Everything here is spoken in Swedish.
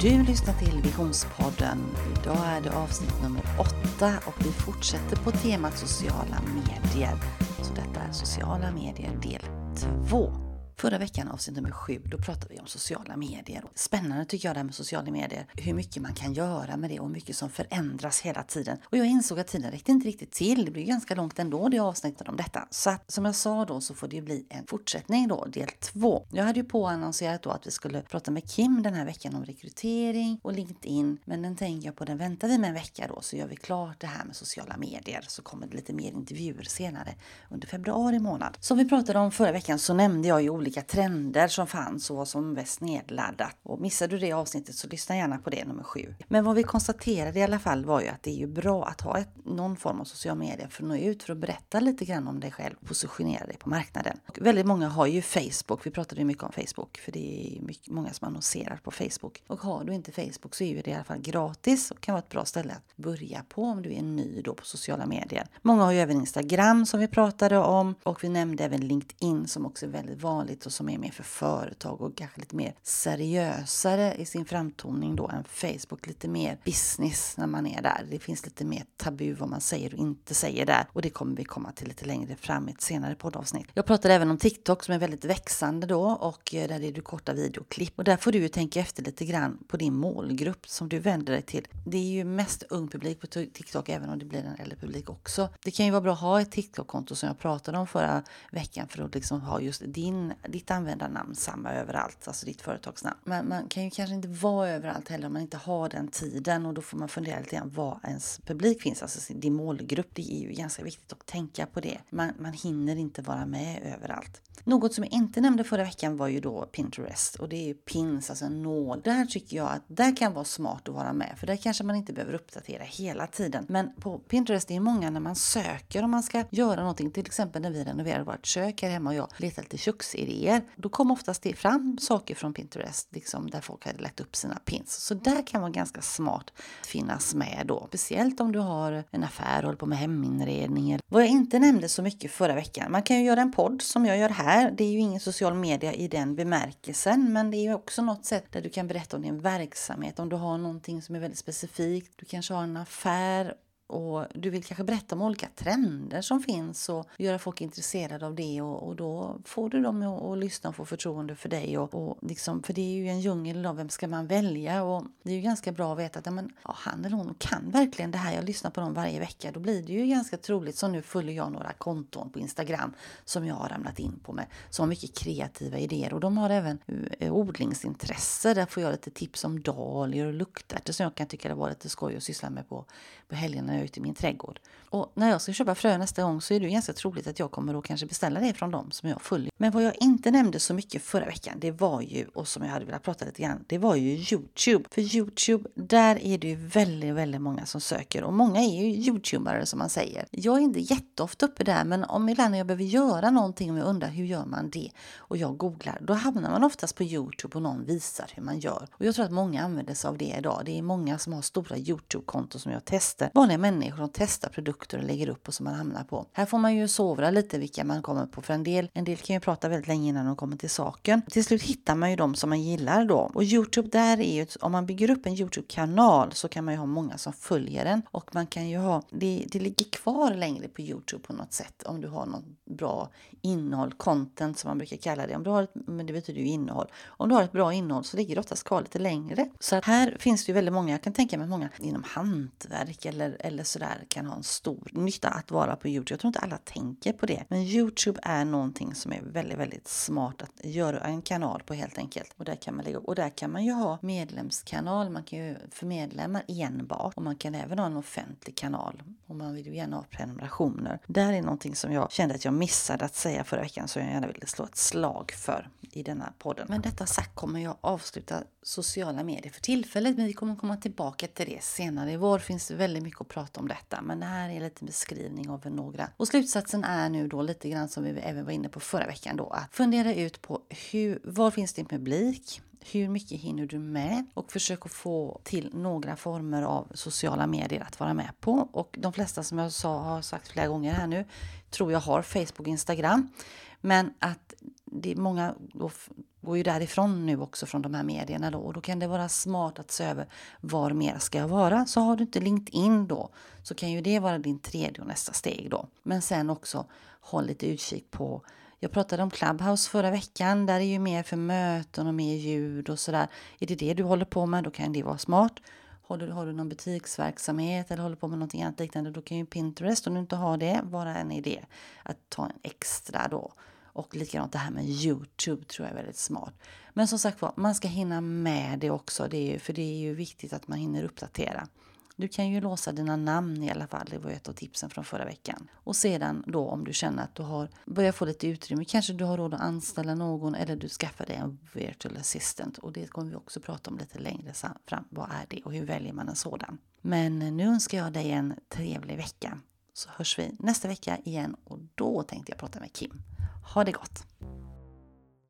Du lyssnar till Visionspodden. Idag är det avsnitt nummer åtta och vi fortsätter på temat sociala medier. Så detta är sociala medier del två. Förra veckan, avsnitt nummer sju, då pratade vi om sociala medier. Spännande tycker jag det här med sociala medier. Hur mycket man kan göra med det och hur mycket som förändras hela tiden. Och jag insåg att tiden räckte inte riktigt till. Det blir ganska långt ändå det avsnittet om detta. Så att, som jag sa då så får det bli en fortsättning då, del två. Jag hade ju påannonserat då att vi skulle prata med Kim den här veckan om rekrytering och LinkedIn. Men den tänker jag på, den väntar vi med en vecka då så gör vi klart det här med sociala medier. Så kommer det lite mer intervjuer senare under februari månad. Som vi pratade om förra veckan så nämnde jag ju olika olika trender som fanns och vad som var mest nedladdat. Och missade du det avsnittet så lyssna gärna på det, nummer sju. Men vad vi konstaterade i alla fall var ju att det är ju bra att ha ett, någon form av social media för att nå ut, för att berätta lite grann om dig själv, positionera dig på marknaden. Och väldigt många har ju Facebook, vi pratade ju mycket om Facebook, för det är mycket, många som annonserar på Facebook. Och har du inte Facebook så är ju det i alla fall gratis och kan vara ett bra ställe att börja på om du är ny då på sociala medier. Många har ju även Instagram som vi pratade om och vi nämnde även LinkedIn som också är väldigt vanligt och som är mer för företag och kanske lite mer seriösare i sin framtoning då än Facebook. Lite mer business när man är där. Det finns lite mer tabu vad man säger och inte säger där och det kommer vi komma till lite längre fram i ett senare poddavsnitt. Jag pratade även om TikTok som är väldigt växande då och eh, där är du korta videoklipp och där får du ju tänka efter lite grann på din målgrupp som du vänder dig till. Det är ju mest ung publik på TikTok även om det blir en äldre publik också. Det kan ju vara bra att ha ett TikTok-konto som jag pratade om förra veckan för att liksom ha just din ditt användarnamn samma överallt, alltså ditt företagsnamn. Men man kan ju kanske inte vara överallt heller om man inte har den tiden och då får man fundera lite grann var ens publik finns, alltså din målgrupp. Det är ju ganska viktigt att tänka på det. Man, man hinner inte vara med överallt. Något som jag inte nämnde förra veckan var ju då Pinterest och det är ju pins, alltså en nål. Där tycker jag att där kan vara smart att vara med för där kanske man inte behöver uppdatera hela tiden. Men på Pinterest det är många när man söker om man ska göra någonting, till exempel när vi renoverade vårt kök här hemma och jag letade lite köksidéer. Då kom oftast det fram saker från Pinterest liksom där folk hade lagt upp sina pins. Så där kan vara ganska smart att finnas med då. Speciellt om du har en affär och håller på med heminredning. Vad jag inte nämnde så mycket förra veckan, man kan ju göra en podd som jag gör här här. Det är ju ingen social media i den bemärkelsen, men det är ju också något sätt där du kan berätta om din verksamhet. Om du har någonting som är väldigt specifikt. Du kanske har en affär och du vill kanske berätta om olika trender som finns och göra folk intresserade av det och, och då får du dem att, att lyssna och få förtroende för dig. Och, och liksom, för det är ju en djungel av vem ska man välja och det är ju ganska bra att veta att ja, men, ja, han eller hon kan verkligen det här. Jag lyssnar på dem varje vecka. Då blir det ju ganska troligt. Som nu följer jag några konton på Instagram som jag har ramlat in på med som har mycket kreativa idéer och de har även eh, odlingsintresse. Där får jag lite tips om dahlior och luktärtor som jag kan tycka det var lite skoj att syssla med på, på helgerna jag ute i min trädgård. Och när jag ska köpa frö nästa gång så är det ganska troligt att jag kommer att kanske beställa det från dem som jag följer. Men vad jag inte nämnde så mycket förra veckan, det var ju, och som jag hade velat prata lite grann, det var ju Youtube. För Youtube, där är det ju väldigt, väldigt många som söker och många är ju Youtubare som man säger. Jag är inte jätteofta uppe där, men om ibland när jag behöver göra någonting och jag undrar hur gör man det och jag googlar, då hamnar man oftast på Youtube och någon visar hur man gör. Och jag tror att många använder sig av det idag. Det är många som har stora Youtube-konton som jag testar. Vanliga människor som testar produkter och lägger upp och som man hamnar på. Här får man ju sovra lite vilka man kommer på för en del. En del kan ju prata väldigt länge innan de kommer till saken. Till slut hittar man ju de som man gillar då. Och Youtube där är ju, om man bygger upp en Youtube-kanal så kan man ju ha många som följer den och man kan ju ha, det, det ligger kvar längre på Youtube på något sätt om du har något bra innehåll, content som man brukar kalla det. Om du har ett, men det betyder ju innehåll. Om du har ett bra innehåll så ligger det oftast kvar lite längre. Så att här finns det ju väldigt många, jag kan tänka mig många inom hantverk eller, eller sådär kan ha en stor nytta att vara på Youtube. Jag tror inte alla tänker på det. Men Youtube är någonting som är väldigt, väldigt smart att göra en kanal på helt enkelt. Och där kan man lägga Och där kan man ju ha medlemskanal. Man kan ju för medlemmar enbart. Och man kan även ha en offentlig kanal. Och man vill ju gärna ha prenumerationer. Där är någonting som jag kände att jag missade att säga förra veckan. som jag gärna ville slå ett slag för i denna podden. Men detta sagt kommer jag avsluta sociala medier för tillfället. Men vi kommer komma tillbaka till det senare i vår. finns väldigt mycket att prata prata om detta. Men det här är lite beskrivning av några. Och slutsatsen är nu då lite grann som vi även var inne på förra veckan då. Att fundera ut på hur, var finns din publik? Hur mycket hinner du med? Och försök att få till några former av sociala medier att vara med på. Och de flesta som jag sa, har sagt flera gånger här nu tror jag har Facebook och Instagram. Men att det är många går ju därifrån nu också från de här medierna då och då kan det vara smart att se över var mer ska jag vara. Så har du inte LinkedIn då så kan ju det vara din tredje och nästa steg då. Men sen också håll lite utkik på jag pratade om Clubhouse förra veckan. Där är ju mer för möten och mer ljud och sådär. Är det det du håller på med, då kan det vara smart. Har du, har du någon butiksverksamhet eller håller på med någonting annat liknande, då kan ju Pinterest, om du inte har det, vara en idé att ta en extra då. Och likadant det här med Youtube tror jag är väldigt smart. Men som sagt var, man ska hinna med det också, det är ju, för det är ju viktigt att man hinner uppdatera. Du kan ju låsa dina namn i alla fall, det var ett av tipsen från förra veckan. Och sedan då om du känner att du har börjat få lite utrymme, kanske du har råd att anställa någon eller du skaffar dig en virtual assistant. Och det kommer vi också prata om lite längre fram. Vad är det och hur väljer man en sådan? Men nu önskar jag dig en trevlig vecka. Så hörs vi nästa vecka igen och då tänkte jag prata med Kim. Ha det gott!